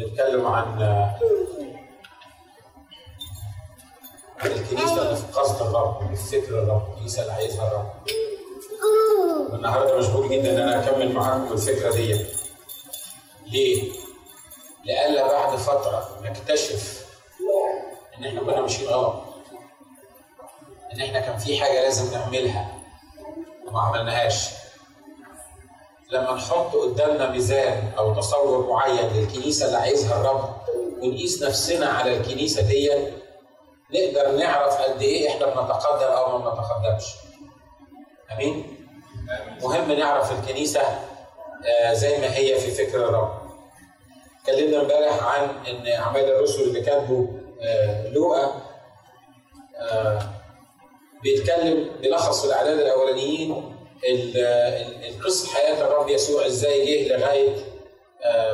نتكلم عن عن الكنيسة اللي في قصد الرب اللي في فكر الرب الكنيسة اللي عايزها الرب. والنهارده مشغول جدا إن أنا اكمل معاكم الفكرة دي ليه؟ لألا بعد فترة نكتشف إن إحنا كنا ماشيين غلط. إن إحنا كان في حاجة لازم نعملها وما عملناهاش. لما نحط قدامنا ميزان أو تصور معين للكنيسة اللي عايزها الرب ونقيس نفسنا على الكنيسة دي نقدر نعرف قد إيه إحنا بنتقدم أو ما بنتقدمش. آمين؟ مهم نعرف الكنيسة آه زي ما هي في فكر الرب. اتكلمنا امبارح عن إن اعمال الرسل اللي كاتبه آه لوقا آه بيتكلم بيلخص في الأعداد الأولانيين القصة حياة الرب يسوع إزاي جه لغاية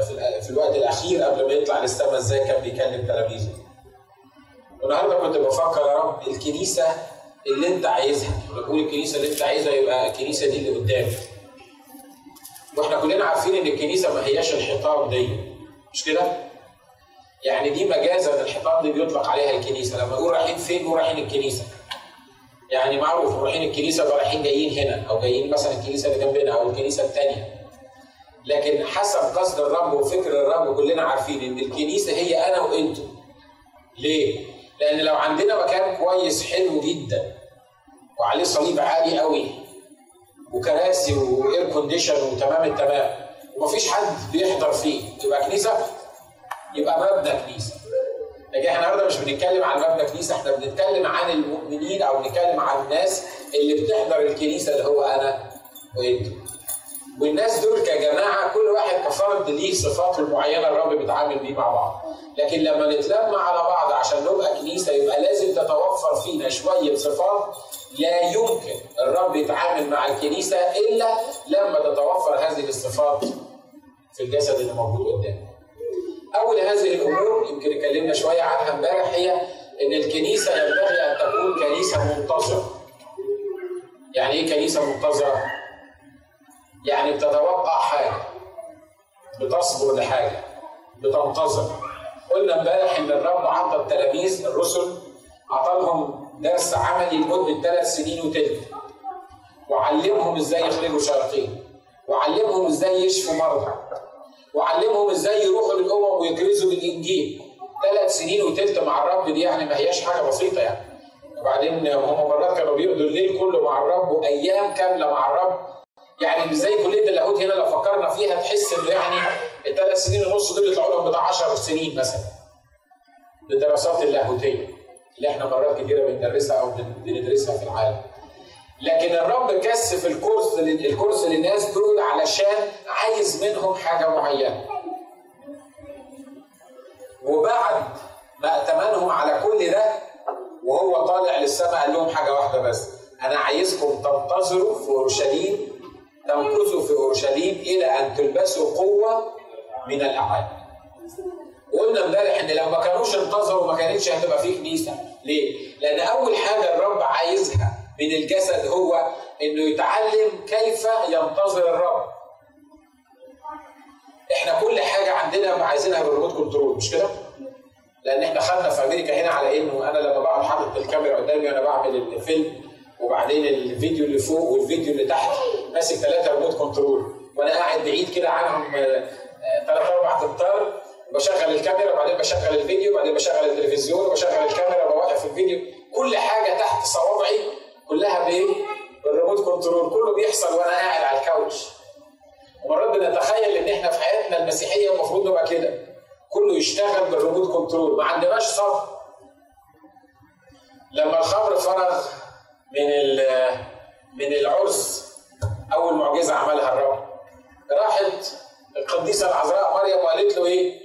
في في الوقت الأخير قبل ما يطلع للسماء إزاي كان بيكلم تلاميذه. والنهارده كنت بفكر يا رب الكنيسة اللي أنت عايزها، بقول الكنيسة اللي أنت عايزها يبقى الكنيسة دي اللي قدامك. وإحنا كلنا عارفين إن الكنيسة ما هياش الحيطان دي مش كده؟ يعني دي مجازا الحيطان دي بيطلق عليها الكنيسة لما نقول رايحين فين نقول رايحين الكنيسة. يعني معروف رايحين الكنيسة رايحين جايين هنا أو جايين مثلا الكنيسة اللي جنبنا أو الكنيسة الثانية لكن حسب قصد الرب وفكر الرب كلنا عارفين إن الكنيسة هي أنا وأنتم ليه؟ لأن لو عندنا مكان كويس حلو جدا وعليه صليب عالي قوي وكراسي و air condition وتمام التمام ومفيش حد بيحضر فيه يبقى كنيسة يبقى مبنى كنيسة. لكن إحنا النهارده مش بنتكلم عن مبنى كنيسة إحنا بنتكلم عن المؤمنين أو بنتكلم عن الناس اللي بتحضر الكنيسة اللي هو أنا وأنتم. والناس دول كجماعة كل واحد كفرد ليه صفاته المعينه الرب بيتعامل بيه مع بعض. لكن لما نتلم على بعض عشان نبقى كنيسة يبقى لازم تتوفر فينا شوية صفات لا يمكن الرب يتعامل مع الكنيسة إلا لما تتوفر هذه الصفات في الجسد اللي موجود قدامنا. اول هذه الأمور يمكن اتكلمنا شوية عنها امبارح هي إن الكنيسة ينبغي أن تكون كنيسة منتظرة. يعني إيه كنيسة منتظرة؟ يعني بتتوقع حاجة بتصبر لحاجة بتنتظر. قلنا امبارح إن الرب عطى التلاميذ الرسل عطى لهم درس عملي لمدة ثلاث سنين وتلت. وعلمهم إزاي يخرجوا شياطين. وعلمهم إزاي يشفوا مرضى. وعلمهم إزاي يروحوا للأمم ويكرزوا بالإنجيل. ثلاث سنين وتلت مع الرب دي يعني ما هياش حاجة بسيطة يعني. وبعدين هم مرات كانوا بيقضوا الليل كله مع الرب وأيام كاملة مع الرب. يعني مش زي كلية اللاهوت هنا لو فكرنا فيها تحس إنه يعني الثلاث سنين ونص دول يطلعوا لهم بتاع 10 سنين مثلا. للدراسات اللاهوتية اللي إحنا مرات كتيرة بندرسها أو بندرسها في العالم. لكن الرب كثف الكورس الكورس للناس دول علشان عايز منهم حاجة معينة. وبعد ما ائتمنهم على كل ده وهو طالع للسماء قال لهم حاجة واحدة بس أنا عايزكم تنتظروا في أورشليم تمكثوا في أورشليم إلى أن تلبسوا قوة من الاعالي. وقلنا امبارح إن لو ما كانوش انتظروا ما كانتش هتبقى في كنيسة، ليه؟ لأن أول حاجة الرب عايزها من الجسد هو إنه يتعلم كيف ينتظر الرب. إحنا كل حاجة عندنا عايزينها بال remote control مش كده؟ لأن إحنا خدنا في أمريكا هنا على إنه أنا لما بقعد حاطط الكاميرا قدامي وأنا بعمل الفيلم وبعدين الفيديو اللي فوق والفيديو اللي تحت ماسك ثلاثة remote control وأنا قاعد بعيد كده عنهم ثلاث أربع امتار بشغل الكاميرا وبعدين بشغل الفيديو وبعدين بشغل التلفزيون وبشغل الكاميرا وبوقف الفيديو كل حاجة تحت صوابعي كلها بإيه؟ بال remote control. كله بيحصل وأنا قاعد على ال couch. ومرات بنتخيل إن إحنا في حياتنا المسيحية المفروض نبقى كده. كله يشتغل بال remote control. ما عندناش صبر. لما الخمر فرغ من من العرس أول معجزة عملها الرب. راحت القديسة العذراء مريم وقالت له إيه؟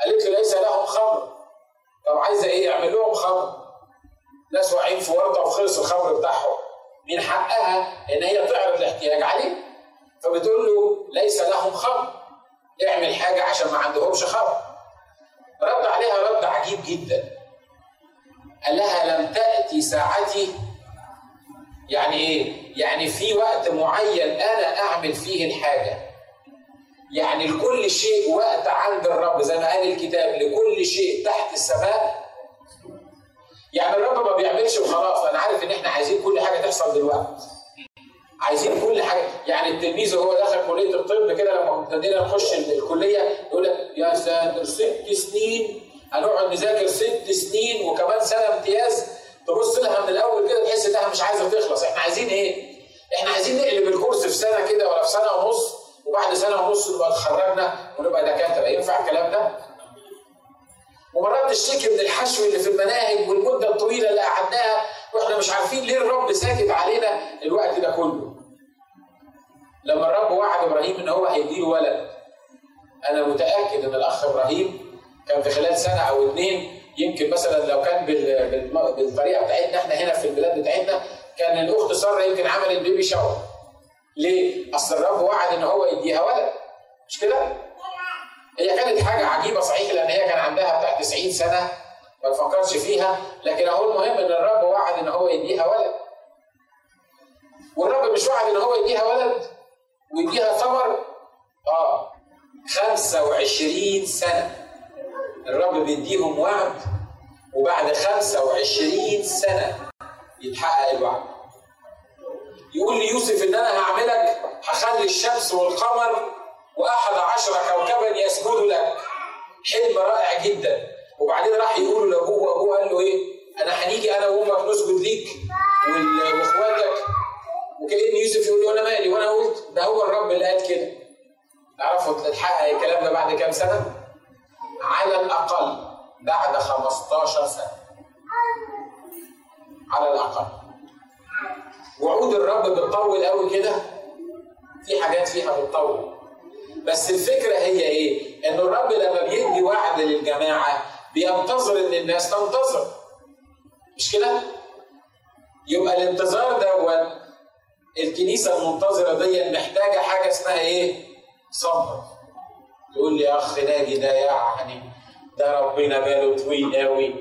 قالت له ليس لهم خمر. طب عايزة إيه؟ اعمل لهم خمر. ناس واقعين في ورطة وخلص الخمر بتاعهم من حقها؟ إن هي تعرض الاحتياج عليه. فبتقول له ليس لهم خمر. اعمل حاجة عشان ما عندهمش خمر. رد عليها رد عجيب جدا. قال لها لم تأتي ساعتي؟ يعني إيه؟ يعني في وقت معين أنا أعمل فيه الحاجة. يعني لكل شيء وقت عند الرب زي ما قال الكتاب لكل شيء تحت السماء يعني الرب ما بيعملش وخلاص. أنا عارف إن إحنا عايزين كل حاجة تحصل دلوقتي. عايزين كل حاجة. يعني التلميذ وهو دخل كلية الطب كده لما ابتدينا نخش الكلية يقول لك يا ساتر ست سنين. هنقعد نذاكر ست سنين وكمان سنة امتياز. تبص لها من الأول كده تحس إنها مش عايزة تخلص. إحنا عايزين إيه؟ إحنا عايزين نقلب الكورس في سنة كده ولا في سنة ونص وبعد سنة ونص نبقى اتخرجنا ونبقى دكاترة. ينفع الكلام ده؟ ومرات تشتكي من الحشو اللي في المناهج والمدة الطويلة اللي قعدناها وإحنا مش عارفين ليه الرب ساكت علينا الوقت ده كله. لما الرب وعد إبراهيم إن هو هيديله ولد أنا متأكد إن الأخ إبراهيم كان في خلال سنة أو اثنين يمكن مثلا لو كان بالطريقة بتاعتنا إحنا هنا في البلاد بتاعتنا كان الأخت سارة يمكن عملت بيبي شاور. ليه؟ أصل الرب وعد إن هو يديها ولد مش كده؟ هي كانت حاجة عجيبة صحيح لأن هي كان عندها بتاع 90 سنة ما تفكرش فيها لكن اهو المهم إن الرب وعد إن هو يديها ولد. والرب مش وعد إن هو يديها ولد ويديها ثمر آه 25 سنة الرب بيديهم وعد وبعد 25 سنة يتحقق الوعد. يقول ليوسف إن أنا هعملك هخلي الشمس والقمر وأحد عشر كوكبا يسجدوا لك. حلم رائع جدا. وبعدين راح يقول لأبوه وأبوه قال له إيه؟ أنا هنيجي أنا وأمك نسجد ليك وإخواتك وكأن يوسف يقول له أنا مالي وأنا قلت ده هو الرب اللي قال كده. تعرفوا تتحقق الكلام ده بعد كام سنة؟ على الأقل بعد 15 سنة على الأقل وعود الرب بتطول قوي كده في حاجات فيها بتطول بس الفكرة هي إيه؟ إن الرب لما بيدي وعد للجماعة بينتظر إن الناس تنتظر مش كده؟ يبقى الانتظار دوت الكنيسة المنتظرة دي محتاجة حاجة اسمها إيه؟ صبر تقول لي أخ ناجي ده يعني ده ربنا باله طويل قوي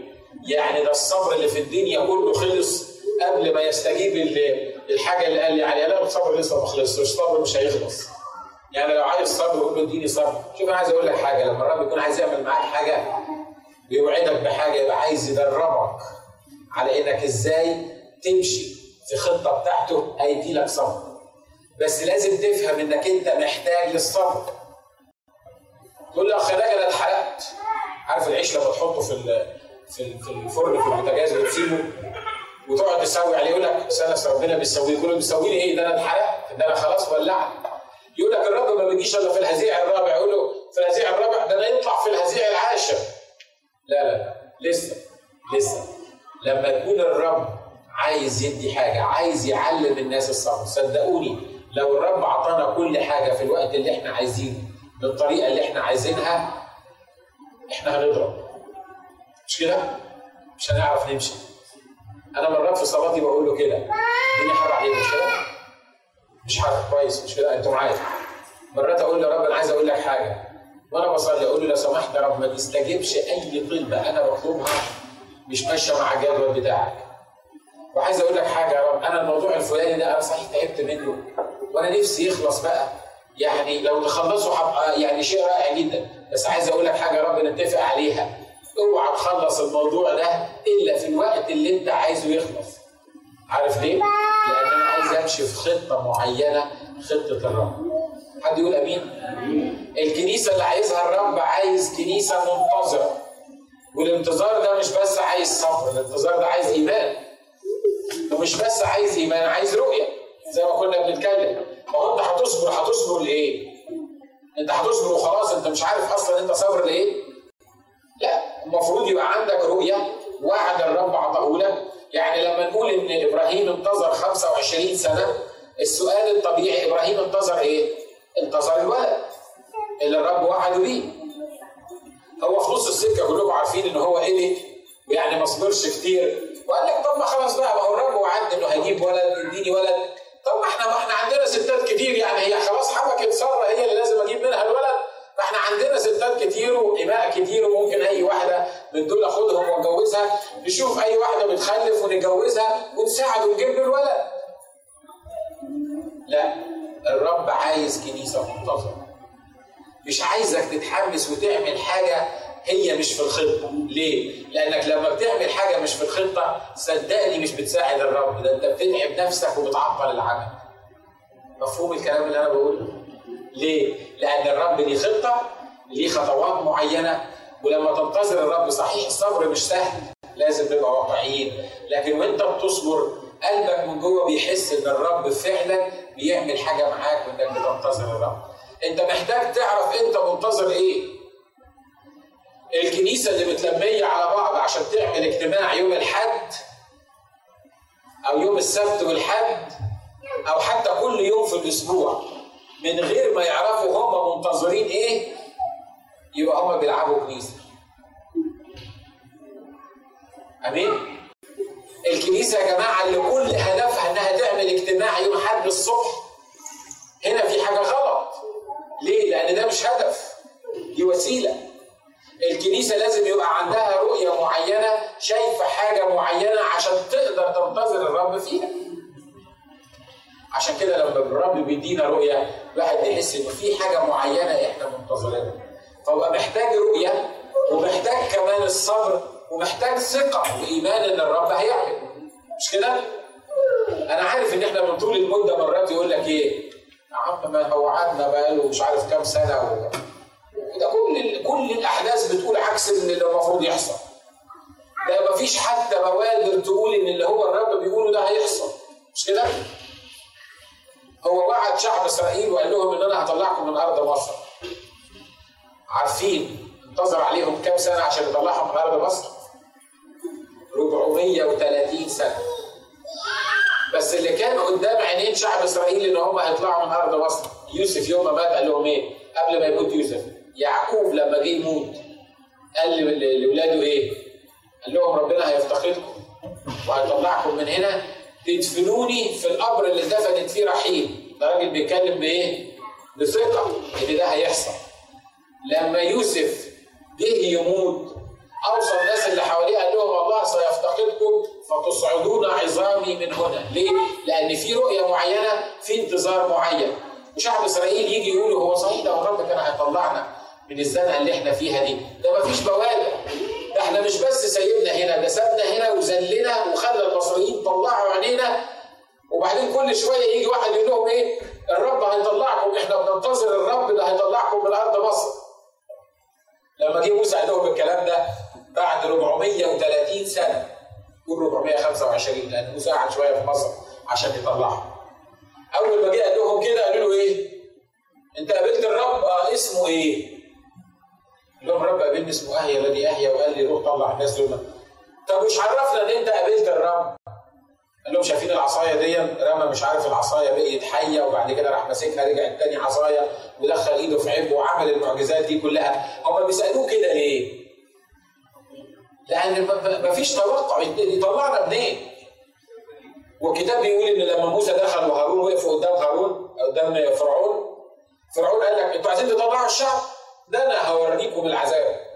يعني ده الصبر اللي في الدنيا كله خلص قبل ما يستجيب الحاجة اللي قال لي عليها لا الصبر لسه ما خلصش الصبر مش هيخلص يعني لو عايز صبر قول له اديني صبر. شوف أنا عايز أقول لك حاجة. لما الرب يكون عايز يعمل معاك حاجة بيوعدك بحاجة يبقى عايز يدربك على إنك إزاي تمشي في خطة بتاعته هيدي لك صبر. بس لازم تفهم إنك أنت محتاج للصبر. تقول لي أخ أنا اتحرقت. عارف العيش لما تحطه في في في الفرن في البوتاجاز وتسيبه وتقعد تسوي عليه يقول لك استنى ربنا بيسويه. يقول له بيسوي لي إيه ده أنا اتحرقت ده أنا خلاص ولعت. يقول لك الرب ما بيجيش إلا في الهزيع الرابع يقول له في الهزيع الرابع ده أنا يطلع في الهزيع العاشر. لا لا لسه لسه. لما يكون الرب عايز يدي حاجة عايز يعلم الناس الصبر. صدقوني لو الرب أعطانا كل حاجة في الوقت اللي إحنا عايزينه بالطريقة اللي إحنا عايزينها إحنا هنضرب. مش كده؟ مش هنعرف نمشي. أنا مرات في صلاتي بقول له كده. الدنيا حر عليك مش كده؟ مش حر كويس مش كده؟ أنتوا معايا. مرات أقول له يا رب أنا عايز أقول لك حاجة. وأنا بصلي أقول له لو سمحت يا رب ما تستجبش أي طلبه أنا بطلبها مش ماشية مع الجدول بتاعك. وعايز أقول لك حاجة يا رب أنا الموضوع الفلاني ده أنا صحيح تعبت منه. وأنا نفسي يخلص بقى. يعني لو تخلصوا هبقى يعني شيء رائع جدا. بس عايز أقول لك حاجة يا رب نتفق عليها. اوعى تخلص الموضوع ده إلا في الوقت اللي أنت عايزه يخلص. عارف ليه؟ عايز امشي في خطة معينة خطة الرب حد يقول آمين؟ الكنيسة اللي عايزها الرب عايز كنيسة منتظرة والانتظار ده مش بس عايز صبر الانتظار ده عايز إيمان ومش بس عايز إيمان عايز رؤية زي ما كنا بنتكلم ما هو أنت هتصبر هتصبر لإيه؟ أنت هتصبر وخلاص أنت مش عارف أصلا أنت صابر لإيه؟ لا المفروض يبقى عندك رؤية وعد الرب عطاه لك يعني لما نقول إن إبراهيم انتظر 25 سنة السؤال الطبيعي إبراهيم انتظر إيه؟ انتظر الولد اللي الرب وعده بيه. هو في نص السكة كلكم عارفين إن هو قلق ويعني ما صبرش كتير. وقال لك طب ما خلاص بقى ما هو الرب وعدني إنه هيجيب ولد يديني ولد. طب ما إحنا ما إحنا عندنا ستات كتير يعني هي خلاص حبكت سارة هي اللي لازم أجيب منها الولد. فاحنا عندنا ستات كتير وإماء كتير وممكن أي واحدة من دول آخدهم وأتجوزها نشوف أي واحدة بتخلف ونتجوزها ونساعد ونجيب له الولد. لا الرب عايز كنيسة منتظرة. مش عايزك تتحمس وتعمل حاجة هي مش في الخطة. ليه؟ لأنك لما بتعمل حاجة مش في الخطة صدقني مش بتساعد الرب. ده أنت بتتعب نفسك وبتعطل العمل. مفهوم الكلام اللي أنا بقوله؟ ليه؟ لأن الرب ليه خطة ليه خطوات معينة. ولما تنتظر الرب صحيح الصبر مش سهل لازم نبقى واقعيين. لكن وأنت بتصبر قلبك من جوه بيحس إن الرب فعلا بيعمل حاجة معاك وإنك بتنتظر الرب. أنت محتاج تعرف أنت منتظر إيه؟ الكنيسة اللي متلمية على بعض عشان تعمل اجتماع يوم الحد أو يوم السبت والحد أو حتى كل يوم في الأسبوع. من غير ما يعرفوا هم منتظرين إيه؟ يبقى هم بيلعبوا كنيسة. أمين؟ الكنيسة يا جماعة اللي كل هدفها إنها تعمل اجتماع يوم حد الصبح. هنا في حاجة غلط. ليه؟ لأن ده مش هدف. دي وسيلة. الكنيسة لازم يبقى عندها رؤية معينة شايفة حاجة معينة عشان تقدر تنتظر الرب فيها. عشان كده لما الرب بيدينا رؤية الواحد بيحس إنه في حاجة معينة إحنا منتظرينها فبقى محتاج رؤية ومحتاج كمان الصبر ومحتاج ثقة وإيمان إن الرب هيعمل مش كده؟ أنا عارف إن إحنا من طول المدة مرات يقول لك إيه؟ يا عم ما هو قعدنا بقاله مش عارف كام سنة و... ده كل كل الأحداث بتقول عكس اللي المفروض يحصل. ده مفيش حتى بوادر تقول إن اللي هو الرب بيقوله ده هيحصل مش كده؟ هو وعد شعب إسرائيل وقال لهم إن أنا هطلعكم من أرض مصر. عارفين انتظر عليهم كام سنة عشان يطلعهم من أرض مصر؟ 430 سنة. بس اللي كان قدام عينين شعب إسرائيل إن هم هيطلعوا من أرض مصر يوسف يوم ما مات قال لهم إيه؟ قبل ما يموت يوسف يعقوب لما جه يموت قال لاولاده إيه؟ قال لهم ربنا هيفتقدكم وهيطلعكم من هنا تدفنوني في القبر اللي دفنت فيه رحيل ده راجل بيتكلم بإيه؟ بثقة إن ده هيحصل لما يوسف جه يموت أوصى الناس اللي حواليه قال لهم الله سيفتقدكم فتصعدون عظامي من هنا، ليه؟ لأن في رؤية معينة في انتظار معين. وشعب إسرائيل يجي يقولوا هو صحيح ده الرب كان هيطلعنا من الزنقة اللي إحنا فيها دي، ده مفيش بوادر. ده إحنا مش بس سايبنا هنا ده سابنا هنا وذلنا وخلى المصريين طلعوا عينينا وبعدين كل شوية يجي واحد يقول لهم إيه؟ الرب هيطلعكم إحنا بننتظر الرب ده هيطلعكم من أرض مصر. لما جه موسى قال لهم الكلام ده بعد 430 سنة قول 425 لأن موسى قعد شوية في مصر عشان يطلعهم. أول ما جه قال لهم كده قالوا له إيه؟ أنت قابلت الرب آه اسمه إيه؟ قال لهم الرب قابلني اسمه اهيا الذي اهيا وقال لي روح طلع الناس دول طب مش عرفنا ان انت قابلت الرب؟ قال لهم شايفين العصاية دي رمى مش عارف العصاية بقيت حية وبعد كده راح ماسكها رجعت تاني عصاية ودخل ايده في عبه وعمل المعجزات دي كلها هم بيسألوه كده ليه؟ لأن مفيش توقع يطلعنا منين؟ والكتاب بيقول إن لما موسى دخل وهارون وقفوا قدام هارون قدام فرعون فرعون قال لك أنتوا عايزين تطلعوا الشعب؟ ده أنا هوريكم العذاب.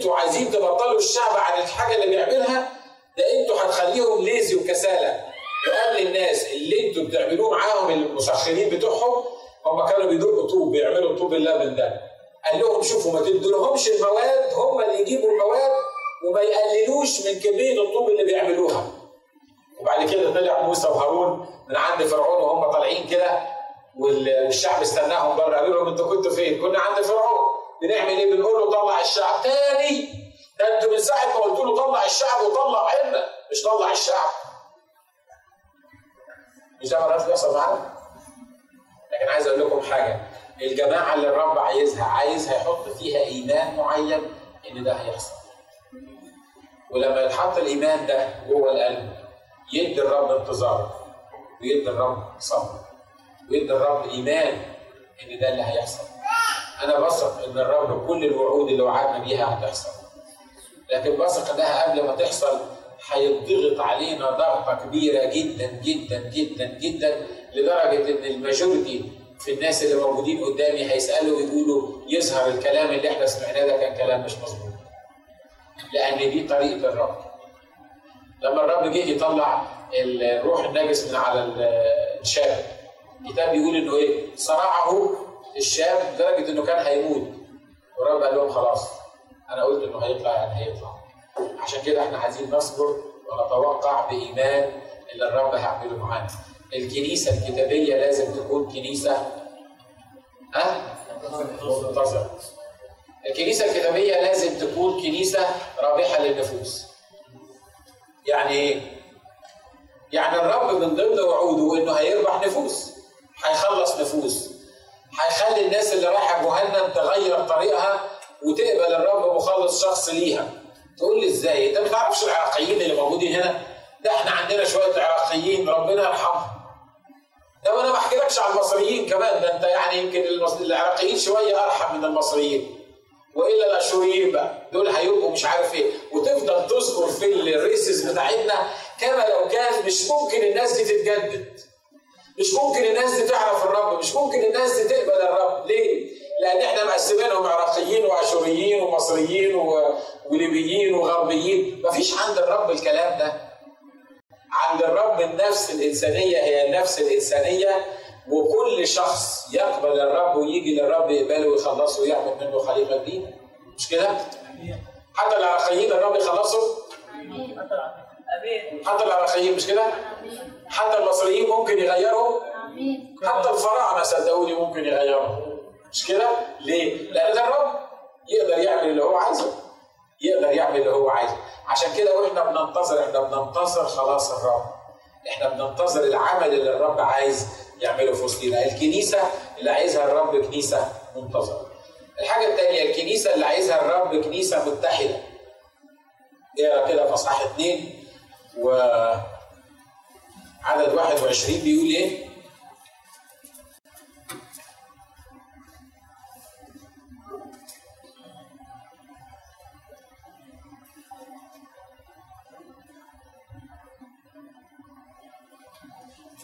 أنتوا عايزين تبطلوا الشعب عن الحاجة اللي بيعملها ده أنتوا هتخليهم ليزي وكسالى وقال للناس اللي أنتوا بتعملوه معاهم المسخرين بتوعهم هم كانوا بيدقوا طوب بيعملوا طوب اللبن ده. قال لهم شوفوا ما تدولهمش المواد هم اللي يجيبوا المواد وما يقللوش من كمية الطوب اللي بيعملوها. وبعد كده طلع موسى وهارون من عند فرعون وهم طالعين كده والشعب استناهم بره. قالوا لهم أنتوا كنتوا فين؟ كنا عند فرعون. بنعمل إيه؟ بنقول له طلع الشعب. تاني ده أنتوا من ساعه ما قلت له طلع الشعب وطلع عنا مش طلع الشعب. مش ده مرات بيحصل معانا؟ لكن عايز أقول لكم حاجة. الجماعة اللي الرب عايزها عايزها يحط فيها إيمان معين إن ده هيحصل. ولما يتحط الإيمان ده جوه القلب يدي الرب انتظار ويدي الرب صبر ويدي الرب إيمان إن ده اللي هيحصل. أنا بثق إن الرب كل الوعود اللي وعدنا بيها هتحصل لكن بثق إنها قبل ما تحصل هيضغط علينا ضغطة كبيرة جدا جدا جدا جدا لدرجة إن الماجورتي في الناس اللي موجودين قدامي هيسألوا ويقولوا يظهر الكلام اللي إحنا سمعناه ده كان كلام مش مظبوط. لأن دي طريقة الرب. لما الرب جه يطلع الروح النجس من على الشاب الكتاب بيقول إنه إيه؟ صرعه الشاب لدرجه إنه كان هيموت. والرب قال لهم خلاص أنا قلت إنه هيطلع يعني هيطلع. عشان كده إحنا عايزين نصبر ونتوقع بإيمان اللي الرب هيعمله معانا. الكنيسة الكتابية لازم تكون كنيسة ها؟ منتظرة. الكنيسة الكتابية لازم تكون كنيسة رابحة للنفوس. يعني إيه يعني الرب من ضمن وعوده إنه هيربح نفوس هيخلص نفوس. هيخلي الناس اللي رايحة جهنم تغير طريقها وتقبل الرب مخلص شخص ليها. تقول لي إزاي؟ أنت ما تعرفش العراقيين اللي موجودين هنا؟ ده إحنا عندنا شوية عراقيين ربنا يرحمهم. ده وأنا ما أحكيلكش على المصريين كمان ده أنت يعني يمكن العراقيين شوية أرحم من المصريين. وإلا الأشوريين بقى دول هيبقوا مش عارف إيه. وتفضل تذكر في الريسز بتاعتنا كما لو كان مش ممكن الناس دي تتجدد. مش ممكن الناس دي تعرف الرب مش ممكن الناس دي تقبل الرب ليه؟ لأن إحنا مقسمينهم عراقيين وأشوريين ومصريين. وليبيين وغربيين مفيش عند الرب الكلام ده عند الرب النفس الإنسانية هي النفس الإنسانية وكل شخص يقبل الرب ويجي للرب يقبله ويخلصه ويعمل منه خليقه جديده مش كده؟ حتى العراقيين الرب يخلصهم حتى العراقيين مش كده؟ حتى المصريين ممكن يغيروا؟ حتى الفراعنة صدقوني ممكن يغيروا. مش كده؟ ليه؟ لأن ده الرب يقدر يعمل اللي هو عايزه. يقدر يعمل اللي هو عايزه. عشان كده وإحنا بننتظر إحنا بننتظر خلاص الرب. إحنا بننتظر العمل اللي الرب عايز يعمله في وسطينا. الكنيسة اللي عايزها الرب كنيسة منتظرة. الحاجة الثانية الكنيسة اللي عايزها الرب كنيسة متحدة. اقرا كده في اصحاح اثنين؟ و عدد 21 بيقول إيه؟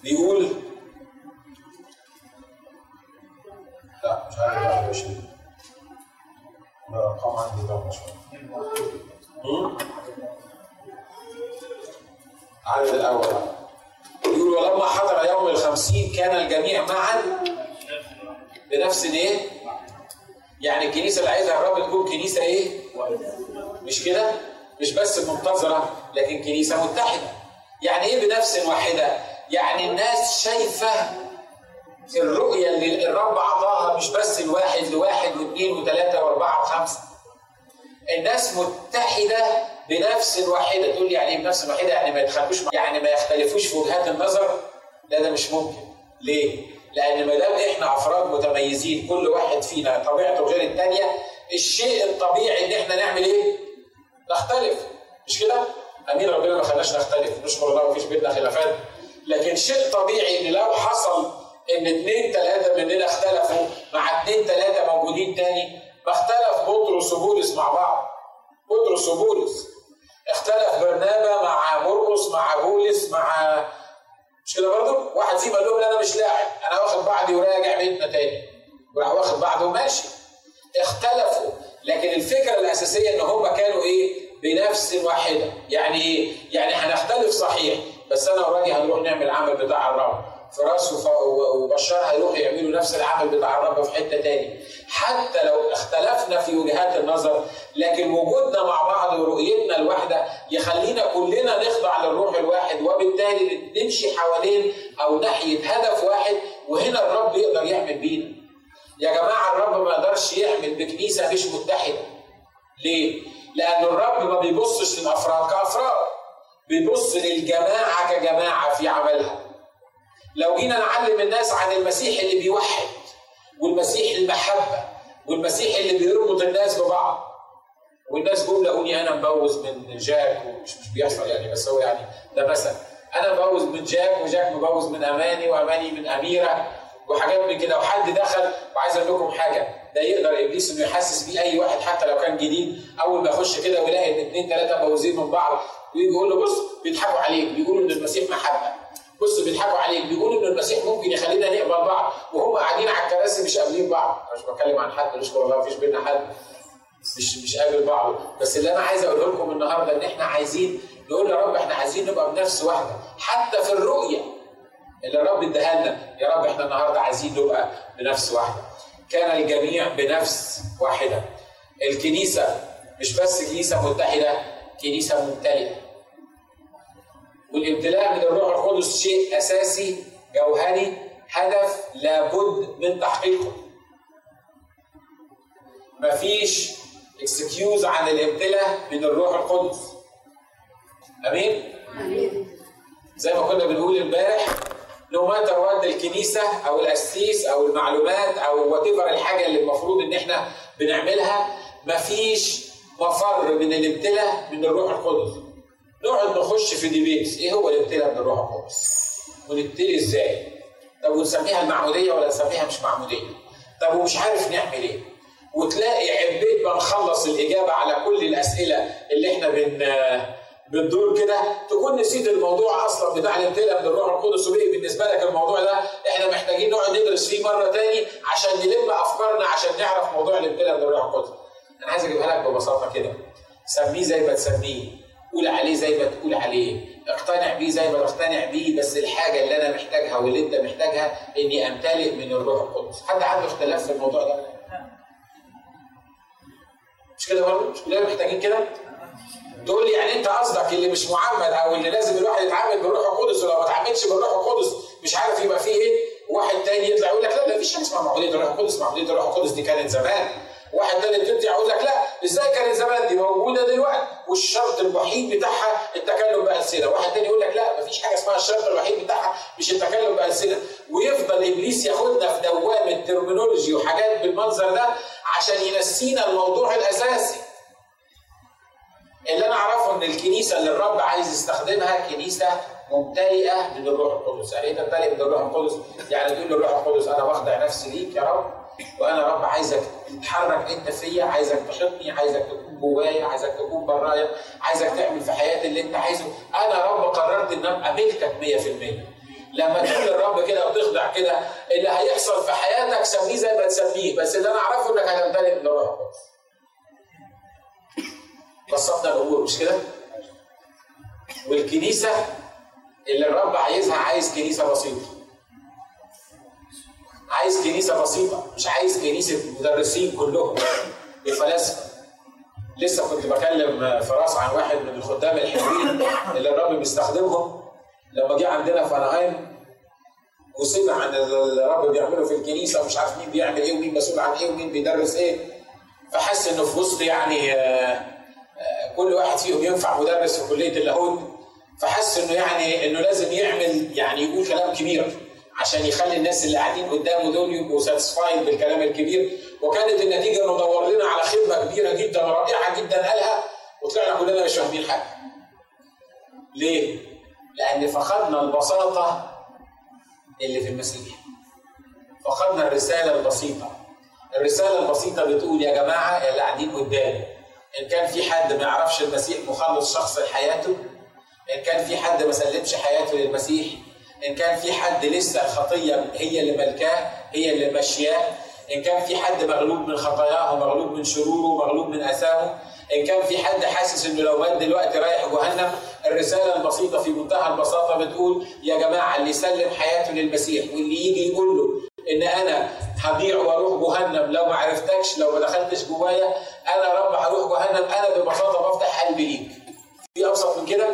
بيقول لكن كنيسة متحدة. يعني إيه بنفس واحدة؟ يعني الناس شايفة الرؤية اللي الرب أعطاها مش بس الواحد لواحد واثنين وثلاثة وأربعة وخمسة. الناس متحدة بنفس واحدة تقول لي يعني إيه بنفس واحدة يعني ما يتخلفوش يعني ما يختلفوش في وجهات النظر لا ده مش ممكن ليه؟ لأن ما دام إحنا أفراد متميزين كل واحد فينا طبيعته غير الثانية الشيء الطبيعي إن إحنا نعمل إيه؟ نختلف مش كده؟ امين ربنا ما خلاناش نختلف نشكر الله مفيش بيننا خلافات. لكن شيء طبيعي إن لو حصل إن اثنين ثلاثة مننا اختلفوا مع اثنين ثلاثة موجودين تاني ما اختلف بطرس وبولس مع بعض. بطرس وبولس. اختلف برنابا مع مرقس مع بولس مع مش كده برضه؟ واحد فيهم قال لهم أنا مش لاعب أنا واخد بعضي وراجع بيتنا تاني. وراح واخد بعضه وماشي. اختلفوا. لكن الفكرة الأساسية إن هم كانوا إيه؟ بنفس واحدة يعني إيه؟ يعني هنختلف صحيح بس أنا وراجي هنروح نعمل عمل بتاع الرب فراس وبشار هيروحوا يعملوا نفس العمل بتاع الرب في حتة تاني حتى لو اختلفنا في وجهات النظر لكن وجودنا مع بعض ورؤيتنا الواحدة يخلينا كلنا نخضع للروح الواحد وبالتالي نمشي حوالين أو ناحية هدف واحد وهنا الرب يقدر يعمل بينا. يا جماعة الرب ما يقدرش يعمل بكنيسة مش متحدة. ليه؟ لأن الرب ما بيبصش للأفراد كأفراد بيبص للجماعة كجماعة في عملها. لو جينا نعلم الناس عن المسيح اللي بيوحد والمسيح المحبة والمسيح اللي بيربط الناس ببعض. والناس جم لقوني أنا مبوز من جاك ومش مش بيحصل يعني بس هو يعني ده مثل. أنا مبوز من جاك وجاك مبوز من أماني وأماني من أميرة وحاجات من كده. وحد دخل وعايز أقول لكم حاجة. ده يقدر إبليس إنه يحسس بيه أي واحد حتى لو كان جديد أول ما يخش كده ويلاقي إن اثنين ثلاثة مبوزين من بعض ويجي يقول له بص بيضحكوا عليك بيقولوا إن المسيح محبة. بص بيضحكوا عليك بيقولوا إن المسيح ممكن يخلينا نقبل بعض. وهم قاعدين على الكراسي مش قابلين بعض. مش بتكلم عن حد نشكر الله مفيش بينا حد. مش مش قابل بعض بس اللي أنا عايز أقوله لكم النهارده إن إحنا عايزين نقول يا رب إحنا عايزين نبقى بنفس واحدة. حتى في الرؤية اللي الرب اداها لنا يا رب إحنا النهارده عايزين نبقى بنفس واحدة. كان الجميع بنفس واحدة. الكنيسة مش بس كنيسة متحدة كنيسة ممتلئة. والامتلاء من الروح القدس شيء أساسي جوهري هدف لابد من تحقيقه. مفيش excuse عن الامتلاء من الروح القدس. آمين؟ آمين. زي ما كنا بنقول امبارح no matter what الكنيسة أو الاسيس أو المعلومات أو what الحاجة اللي المفروض إن إحنا بنعملها مفيش مفر من الامتلاء من الروح القدس. نقعد نخش في debates إيه هو الامتلاء من الروح القدس؟ ونبتدي إزاي؟ طب ونسميها المعمودية ولا نسميها مش معمودية؟ طب ومش عارف نعمل إيه؟ وتلاقي عبيت ما نخلص الإجابة على كل الأسئلة اللي إحنا بن بتدور كده تكون نسيت الموضوع أصلا بتاع الامتلاء من الروح القدس وبقي بالنسبة لك الموضوع ده إحنا محتاجين نقعد ندرس فيه مرة تاني عشان نلم أفكارنا عشان نعرف موضوع الامتلاء من الروح القدس. أنا عايز أجيبها لك ببساطة كده. سميه زي ما تسميه، قول عليه زي ما تقول عليه، اقتنع بيه زي ما تقتنع بيه بس الحاجة اللي أنا محتاجها واللي أنت محتاجها إني أمتلئ من الروح القدس. حد عنده اختلاف في الموضوع ده؟ مش كده برضه؟ مش كلنا محتاجين كده؟ تقول لي يعني انت قصدك اللي مش معمد أو اللي لازم الواحد يتعامل بالروح القدس ولو ما اتعاملش بالروح القدس مش عارف يبقى فيه إيه؟ واحد تاني يطلع يقول لك لا لا مفيش حاجة اسمها معموديه الروح القدس معموديه الروح القدس دي كانت زمان. واحد تاني ترجع يقول لك لا إزاي كانت زمان؟ دي موجودة دلوقتي. والشرط الوحيد بتاعها التكلم بألسنة. واحد تاني يقول لك لا مفيش حاجة اسمها الشرط الوحيد بتاعها مش التكلم بألسنة. ويفضل إبليس ياخدنا في دوامة ترمينولوجي وحاجات بالمنظر ده عشان ينسينا الموضوع الأساسي. اللي أنا أعرفه إن الكنيسة اللي الرب عايز يستخدمها كنيسة ممتلئة من الروح القدس، يعني إيه تمتلئ من الروح القدس؟ يعني تقول للروح القدس أنا بخضع نفسي ليك يا رب وأنا رب عايزك تتحرك أنت فيا، عايزك تحطني، عايزك تكون جوايا، عايزك تكون برايا، عايزك تعمل في حياتي اللي أنت عايزه، أنا رب قررت إن أبقى ملكك 100%. لما تقول للرب كده وتخضع كده اللي هيحصل في حياتك سميه زي ما تسميه، بس اللي أنا أعرفه إنك هتمتلئ من الروح القدس. بسطنا الأمور مش كده؟ والكنيسة اللي الرب عايزها عايز كنيسة بسيطة. عايز كنيسة بسيطة مش عايز كنيسة مدرسين كلهم الفلاسفه. لسه كنت بكلم فراس عن واحد من الخدام الحلوين اللي الرب بيستخدمهم لما جه عندنا في انهايم وسمع عن الرب بيعمله في الكنيسة ومش عارف مين بيعمل إيه ومين مسؤول عن إيه ومين بيدرس إيه فحس إنه في وسط يعني آه كل واحد فيهم ينفع مدرس في كلية اللاهوت فحس إنه يعني إنه لازم يعمل يعني يقول كلام كبير عشان يخلي الناس اللي قاعدين قدامه دول يبقوا ساتسفايد بالكلام الكبير وكانت النتيجة إنه دور لنا على خدمة كبيرة جدا رائعه جدا قالها وطلعنا كلنا مش فاهمين حاجة. ليه؟ لأن فقدنا البساطة اللي في المسيح. فقدنا الرسالة البسيطة. الرسالة البسيطة بتقول يا جماعة اللي قاعدين قدامي إن كان في حد ما يعرفش المسيح مخلص شخص لحياته إن كان في حد ما سلمش حياته للمسيح إن كان في حد لسه الخطيه هي اللي ملكاه هي اللي ماشياه إن كان في حد مغلوب من خطاياه مغلوب من شروره مغلوب من اثامه إن كان في حد حاسس إنه لو مات دلوقتي رايح جهنم الرسالة البسيطة في منتهى البساطة بتقول يا جماعة اللي يسلم حياته للمسيح واللي يجي يقول له إن أنا هضيع وأروح جهنم لو ما عرفتكش لو ما دخلتش جوايا أنا رب هروح جهنم أنا ببساطة بفتح قلبي ليك. في أبسط من كده؟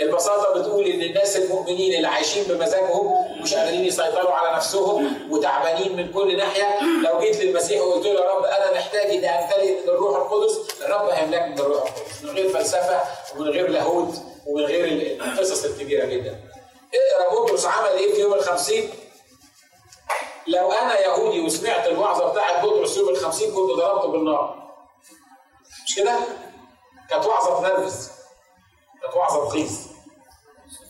البساطة بتقول إن الناس المؤمنين اللي عايشين بمزاجهم مش قادرين يسيطروا على نفسهم وتعبانين من كل ناحية لو جيت للمسيح وقلت له يا رب أنا محتاج إني أمتلئ من الروح القدس الرب هيملكني من الروح القدس من غير فلسفة ومن غير لاهوت ومن غير القصص الكبيرة جدا. اقرأ بطرس عمل إيه في يوم الخمسين؟ لو أنا يهودي وسمعت الوعظه بتاعت بطرس يوم الخمسين كنت ضربته بالنار. مش كده؟ كانت وعظة تنرفز. كانت وعظة تغيظ.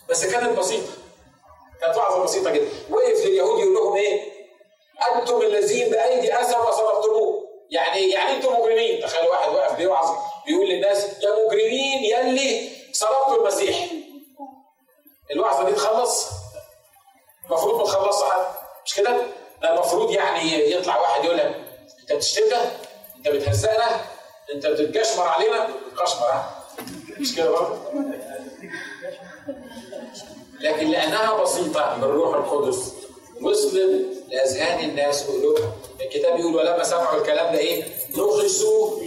بس كانت بسيطة. كانت وعظة بسيطة جدا. وقف لليهود يقول لهم إيه؟ أنتم الذين بأيدي اسى وصرفتموه. يعني يعني أنتم مجرمين، تخيل واحد واقف بيوعظ بيقول للناس يا مجرمين يلي صلبتوا المسيح. الوعظة دي تخلص؟ المفروض ما تخلصش حد. مش كده؟ ده المفروض يعني يطلع واحد يقول لك أنت بتشتمنا؟ أنت بتهزقنا؟ أنت بتتجشمر علينا؟ بتتجشمر ها؟ مش كده برضه؟ لكن لأنها بسيطة بالروح القدس وصلت لأذهان الناس وقلوبهم الكتاب يقول ولما سمعوا الكلام ده إيه؟ نخسوا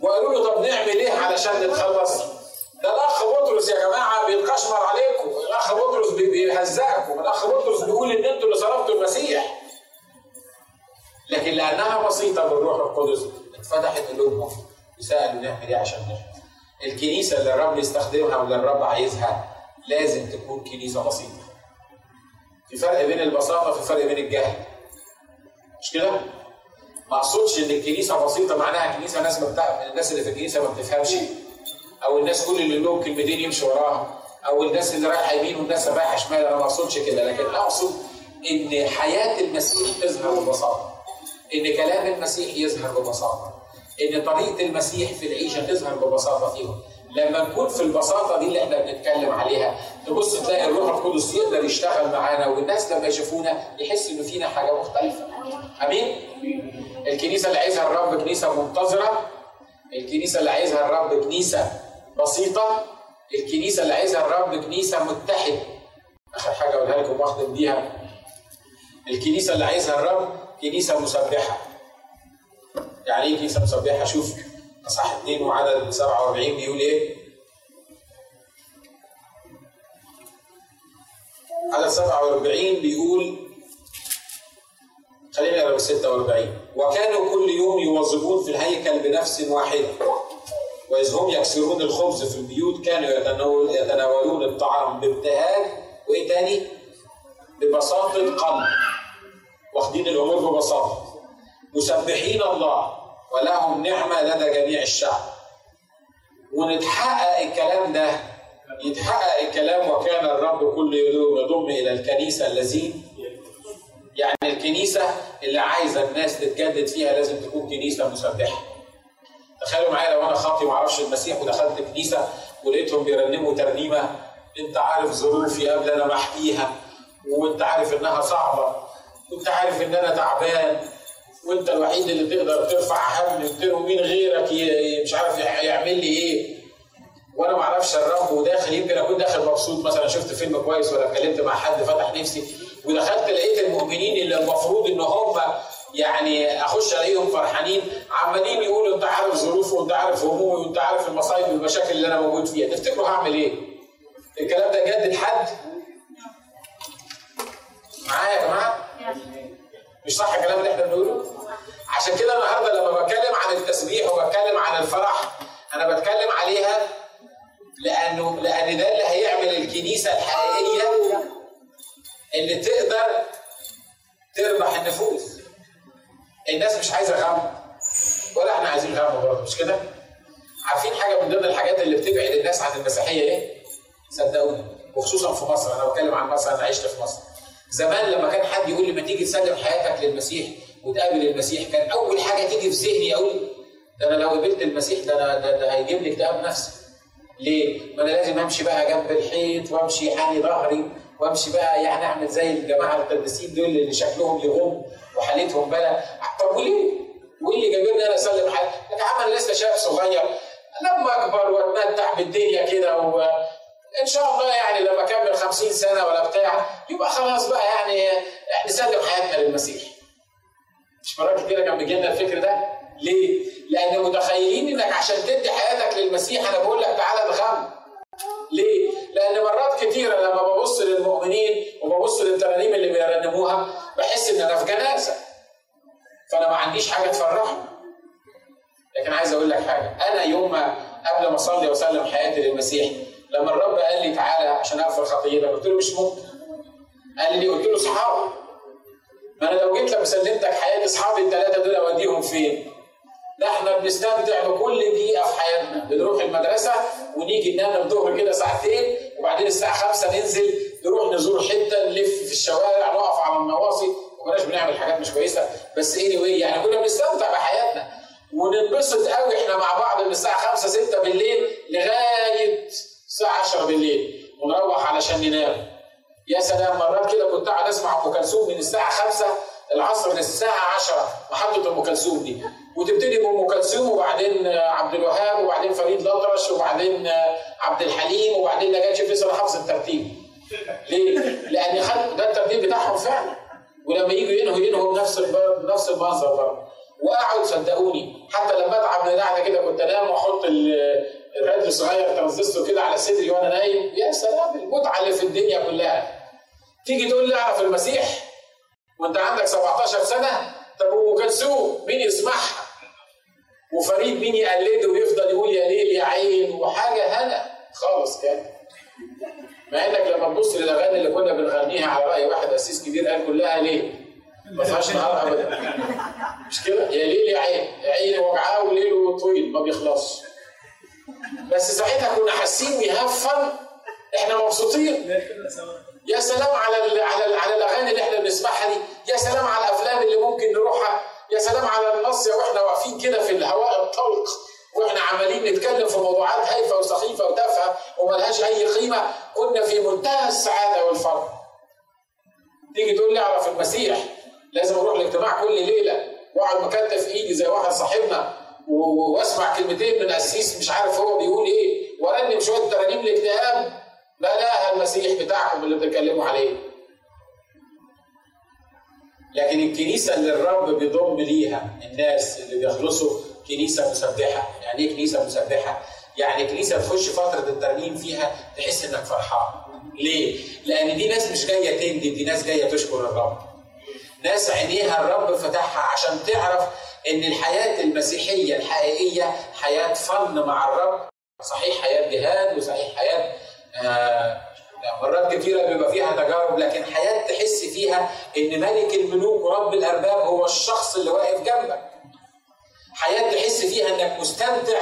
وقالوا له طب نعمل إيه علشان نتخلص؟ ده الأخ بطرس يا جماعة بيتقشمر عليكم، الأخ بطرس بيهزقكم، الأخ بطرس بيقول إن أنتوا اللي صرفتوا المسيح. لكن لأنها بسيطة بالروح القدس اتفتحت قلوبهم وسالوا نعمل إيه عشان نحفظ. الكنيسة اللي الرب يستخدمها واللي الرب عايزها لازم تكون كنيسة بسيطة. في فرق بين البساطة وفي فرق بين الجهل. مش كده؟ ما أقصدش إن الكنيسة بسيطة معناها كنيسة ناس بتاع الناس اللي في الكنيسة ما بتفهمش أو الناس كل اللي لهم كلمتين يمشي وراها أو الناس اللي رايحة يمين والناس رايحة شمال أنا ما أقصدش كده لكن أقصد إن حياة المسيح تظهر ببساطة إن كلام المسيح يظهر ببساطة إن طريقة المسيح في العيشة تظهر ببساطة فيهم. لما نكون في البساطة دي اللي إحنا بنتكلم عليها تبص تلاقي الروح القدس يقدر يشتغل معانا والناس لما يشوفونا يحس إنه فينا حاجة مختلفة. آمين؟ الكنيسة اللي عايزها الرب كنيسة منتظرة الكنيسة اللي عايزها الرب كنيسة. بسيطة الكنيسة اللي عايزها الرب كنيسة متحدة. آخر حاجة أقولها لكم واختم بيها الكنيسة اللي عايزها الرب كنيسة مسبحة. يعني إيه كنيسة مسبحة؟ شوف اصح 2 وعدد 47 بيقول إيه؟ عدد 47 بيقول خلينا نقرأ 46 وكانوا كل يوم يوظفون في الهيكل بنفس واحدة. وإذ هم يكسرون الخبز في البيوت كانوا يتناولون الطعام بابتهاج وإيه تاني؟ ببساطة قلب واخدين الأمور ببساطة مسبحين الله ولهم نعمة لدى جميع الشعب ونتحقق الكلام ده يتحقق الكلام وكان الرب كل يوم يضم إلى الكنيسة الذين يعني الكنيسة اللي عايزة الناس تتجدد فيها لازم تكون كنيسة مسبحة. تخيلوا معايا لو أنا خاطي ما أعرفش المسيح ودخلت كنيسة ولقيتهم بيرنموا ترنيمة أنت عارف ظروفي قبل أنا ما أحكيها وأنت عارف إنها صعبة وأنت عارف إن أنا تعبان وأنت الوحيد اللي تقدر ترفع هم قلت له مين غيرك مش عارف يعمل لي إيه؟ وأنا ما أعرفش الرب وداخل يمكن أكون داخل مبسوط مثلا شفت فيلم كويس ولا اتكلمت مع حد فتح نفسي ودخلت لقيت المؤمنين اللي المفروض إن هم يعني أخش ألاقيهم فرحانين عمالين يقولوا أنت عارف ظروفي وانت عارف همومي وانت عارف المصايب والمشاكل اللي أنا موجود فيها تفتكروا هعمل إيه؟ الكلام ده جد لحد؟ معايا يا جماعة؟ مش صح الكلام اللي إحنا بنقوله؟ عشان كده النهارده لما بتكلم عن التسبيح وبتكلم عن الفرح أنا بتكلم عليها لأنه لأن ده اللي هيعمل الكنيسة الحقيقية اللي تقدر تربح النفوس الناس مش عايزة غم ولا إحنا عايزين غم برضه مش كده؟ عارفين حاجة من ضمن الحاجات اللي بتبعد الناس عن المسيحية إيه؟ صدقوني وخصوصا في مصر أنا بتكلم عن مصر أنا عشت في مصر زمان لما كان حد يقول لي ما تيجي تسلم حياتك للمسيح وتقابل المسيح كان أول حاجة تيجي في ذهني أقول ده أنا لو قابلت المسيح ده أنا ده, ده هيجيب لي اكتئاب نفسي ليه؟ ما أنا لازم أمشي بقى جنب الحيط وأمشي حاني ظهري وامشي بقى يعني اعمل زي الجماعة القديسين دول اللي شكلهم يغم وحالتهم بلا طب وليه؟ وايه اللي جابرني أنا اسلم حالي؟ يا عم أنا لسه شاب صغير لما أكبر وأتمتع بالدنيا كده و إن شاء الله يعني لما أكمل 50 سنة ولا بتاع يبقى خلاص بقى يعني نسلم حياتنا للمسيح. مش مرات كتيرة كان بيجي لنا الفكر ده؟ ليه؟ لأن متخيلين إنك عشان تدي حياتك للمسيح أنا بقول لك تعالى الغم. ليه؟ لأن مرات كتيرة لما ببص للمؤمنين وببص للترانيم اللي بيرنموها بحس إن أنا في جنازة. فأنا ما عنديش حاجة تفرحني. لكن عايز أقول لك حاجة، أنا يوم ما قبل ما أصلي وأسلم حياتي للمسيح لما الرب قال لي تعالى عشان اغفر خطيتك قلت له مش ممكن. قال لي قلت له صحابي. ما أنا لو جيت لما سلمتك حياتي اصحابي الثلاثه دول أوديهم فين؟ لا إحنا بنستمتع بكل دقيقة في حياتنا. بنروح المدرسة ونيجي ننام الظهر كده ساعتين وبعدين الساعة 5 ننزل نروح نزور حتة نلف في الشوارع نقف على النواصي ما كناش بنعمل حاجات مش كويسة. بس اني anyway يعني كنا بنستمتع بحياتنا. وننبسط قوي إحنا مع بعض من الساعة 5 6 بالليل لغاية الساعة 10 بالليل. ونروح علشان ننام. يا سلام. مرات كده كنت قاعد أسمع أم كلثوم من الساعة 5 العصر للساعه 10 محطة أم كلثوم دي. وتبتدي بأم كلثوم وبعدين عبد الوهاب وبعدين فريد الأطرش وبعدين عبد الحليم وبعدين نجاة فيصل حافظ الترتيب. ليه؟ لأن خد ده الترتيب بتاعهم فعلا. ولما يجوا ينهوا ينهوا بنفس بنفس المنظر برضه. واقعد صدقوني حتى لما أتعب من القعدة كده كنت أنام وأحط الراديو الصغير ترانزستور كده على صدري وأنا نايم. يا سلام المتعة اللي في الدنيا كلها. تيجي تقول لي أعرف المسيح؟ وانت عندك 17 سنة طب ام كلثوم مين يسمعها؟ وفريد مين يقلده ويفضل يقول يا ليل يا عين وحاجة هنا؟ خالص كده. مع إنك لما تبص للأغاني اللي كنا بنغنيها على رأي واحد أسيس كبير قال كلها ليه؟ ما فيهاش نهار ابدا. مش كده؟ يا ليل يا عين. يا عيني وجعاه وليله طويل ما بيخلصش. بس ساعتها كنا حاسين بهفا إحنا مبسوطين. يا سلام على على على الأغاني اللي إحنا بنسمعها دي. يا سلام على الأفلام اللي ممكن نروحها. يا سلام على النص وإحنا واقفين كده في الهواء الطلق. وإحنا عمالين نتكلم في موضوعات هايفة وسخيفة وتافهه وملهاش أي قيمة. كنا في منتهى السعادة والفرح. تيجي تقول لي أعرف المسيح. لازم أروح الاجتماع كل ليلة وأقعد مكتف إيدي زي واحد صاحبنا وأسمع كلمتين من قسيس مش عارف هو بيقول إيه. وأرنم شوية ترانيم الاكتئاب بلاها المسيح بتاعكم اللي بتتكلموا عليه لكن الكنيسة اللي الرب بيضم ليها الناس اللي بيخلصوا كنيسة مسبحة يعني إيه كنيسة مسبحة؟ يعني كنيسة تخش فترة الترنيم فيها تحس إنك فرحان ليه؟ لأن دي ناس مش جاية تندم دي ناس جاية تشكر الرب ناس عينيها الرب فتحها عشان تعرف إن الحياة المسيحية الحقيقية حياة فن مع الرب صحيح حياة جهاد وصحيح حياة مرات كثيرة بيبقى فيها تجارب لكن حياة تحس فيها إن ملك الملوك ورب الأرباب هو الشخص اللي واقف جنبك. حياة تحس فيها إنك مستمتع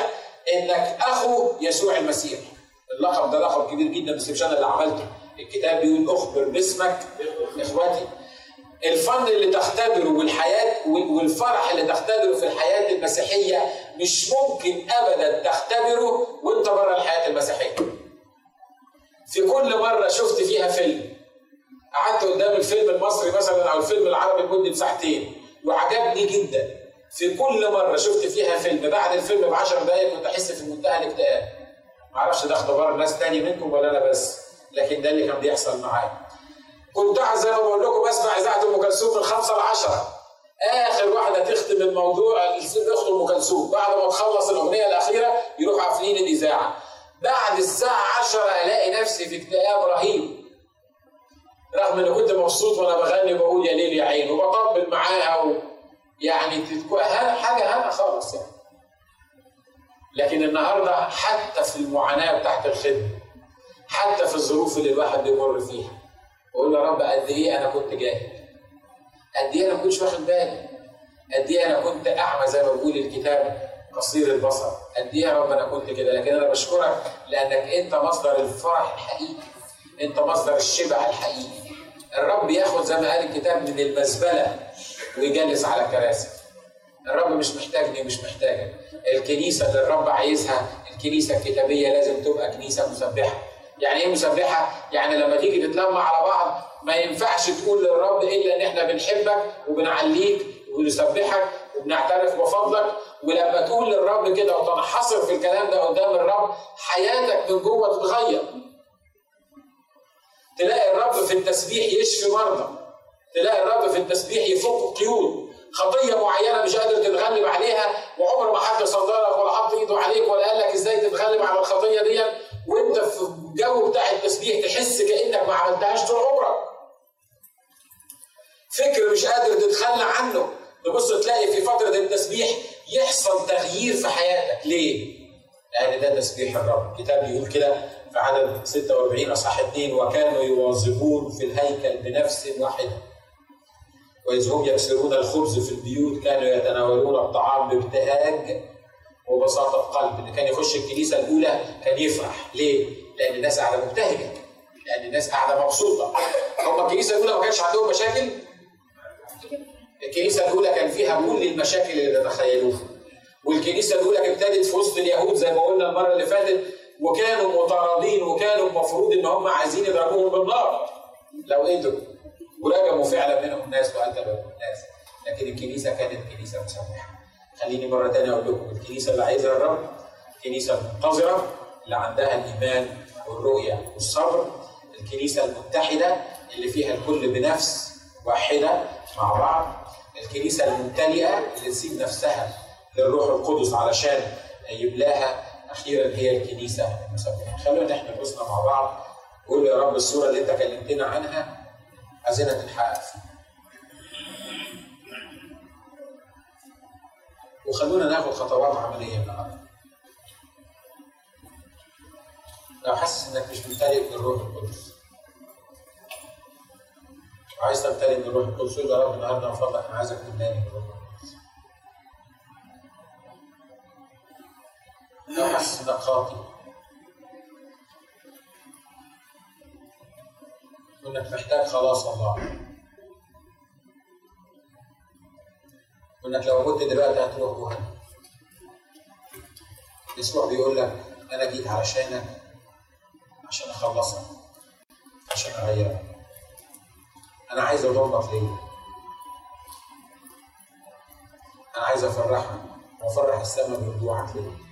إنك أخو يسوع المسيح. اللقب ده لقب كبير جدا بس مش أنا اللي عملته. الكتاب بيقول أخبر باسمك إخواتي. الفن اللي تختبره والحياة والفرح اللي تختبره في الحياة المسيحية مش ممكن أبدا تختبره وأنت بره الحياة المسيحية. في كل مرة شفت فيها فيلم. قعدت قدام الفيلم المصري مثلا أو الفيلم العربي لمدة ساعتين وعجبني جدا. في كل مرة شفت فيها فيلم بعد الفيلم ب 10 دقايق كنت أحس في منتهى الاكتئاب. معرفش ده اختبار ناس تاني منكم ولا أنا بس لكن ده اللي كان بيحصل معايا. كنت زي ما بقول لكم بسمع إذاعة أم كلثوم من 5 ل 10 آخر واحدة تختم الموضوع الفيلم أم كلثوم. بعد ما تخلص الأغنية الأخيرة يروح قافلين الإذاعة. بعد الساعة 10 ألاقي نفسي في اكتئاب رهيب. رغم إني كنت مبسوط وأنا بغني وبقول يا ليل يا عين وبطبل معاها و... يعني حاجة هنا خالص يعني. لكن النهارده حتى في المعاناة بتاعت الخدمة حتى في الظروف اللي الواحد بيمر فيها بقول يا رب قد إيه أنا كنت جاهل؟ قد إيه أنا ما كنتش واخد بالي؟ قد إيه أنا كنت أعمى زي ما بيقول الكتاب؟ قصير البصر. قد إيه يا رب أنا كنت كده؟ لكن أنا بشكرك لأنك أنت مصدر الفرح الحقيقي. أنت مصدر الشبع الحقيقي. الرب ياخد زي ما قال الكتاب من المزبلة ويجلس على كراسي. الرب مش محتاجني ومش محتاجك. الكنيسة اللي الرب عايزها الكنيسة الكتابية لازم تبقى كنيسة مسبحة. يعني إيه مسبحة؟ يعني لما تيجي تتلم على بعض ما ينفعش تقول للرب إلا إن إحنا بنحبك وبنعليك ونسبحك وبنعترف بفضلك. ولما تقول للرب كده وتنحصر في الكلام ده قدام الرب حياتك من جوه تتغير. تلاقي الرب في التسبيح يشفي مرضى. تلاقي الرب في التسبيح يفك قيود. خطية معينة مش قادر تتغلب عليها وعمر ما حد صدرك ولا حط ايده عليك ولا قال لك إزاي تتغلب على الخطية دي وانت في الجو بتاع التسبيح تحس كأنك ما عملتهاش طول عمرك. فكر مش قادر تتخلى عنه. تبص تلاقي في فترة التسبيح يحصل تغيير في حياتك. ليه؟ لأن ده تسبيح الرب. الكتاب بيقول كده في عدد 46 أصحاح 2 وكانوا يواظبون في الهيكل بنفس واحدة. وإذ هم يكسرون الخبز في البيوت كانوا يتناولون الطعام بابتهاج وبساطة قلب. اللي كان يخش الكنيسة الأولى كان يفرح. ليه؟ لأن الناس قاعدة مبتهجة. لأن الناس قاعدة مبسوطة. هم الكنيسة الأولى ما كانش عندهم مشاكل؟ الكنيسة الأولى كان فيها كل المشاكل اللي تتخيلوها. والكنيسة الأولى ابتدت في وسط اليهود زي ما قلنا المرة اللي فاتت وكانوا مطاردين وكانوا المفروض إن هم عايزين يضربوهم بالنار. لو قدروا. ورجموا فعلا منهم ناس وقتلوا ناس لكن الكنيسة كانت كنيسة مسامحة. خليني مرة تانية أقول لكم الكنيسة اللي عايزها الرب الكنيسة المنتظرة اللي عندها الإيمان والرؤية والصبر. الكنيسة المتحدة اللي فيها الكل بنفس واحدة. مع بعض الكنيسة الممتلئة اللي تسيب نفسها للروح القدس علشان يبلاها أخيرا هي الكنيسة المسبحة. خلونا إحنا نبصنا مع بعض قول يا رب الصورة اللي انت كلمتنا عنها. عايزينها تتحقق وخلونا ناخد خطوات عملية النهارده لو حاسس إنك مش ممتلئ بالروح القدس. وعايز تمتلئ بالروح القدس يا رب النهارده من فضلك أنا عايزك القدس. لو حاسس إنك خاطئ وإنك محتاج خلاص الله وإنك لو مت دلوقتي هتروح جهنم يسوع بيقول لك أنا جيت علشانك عشان أخلصك عشان أغيرك. أنا عايز اضمك ليا أنا عايز افرحك وأفرح السماء برجوعك ليا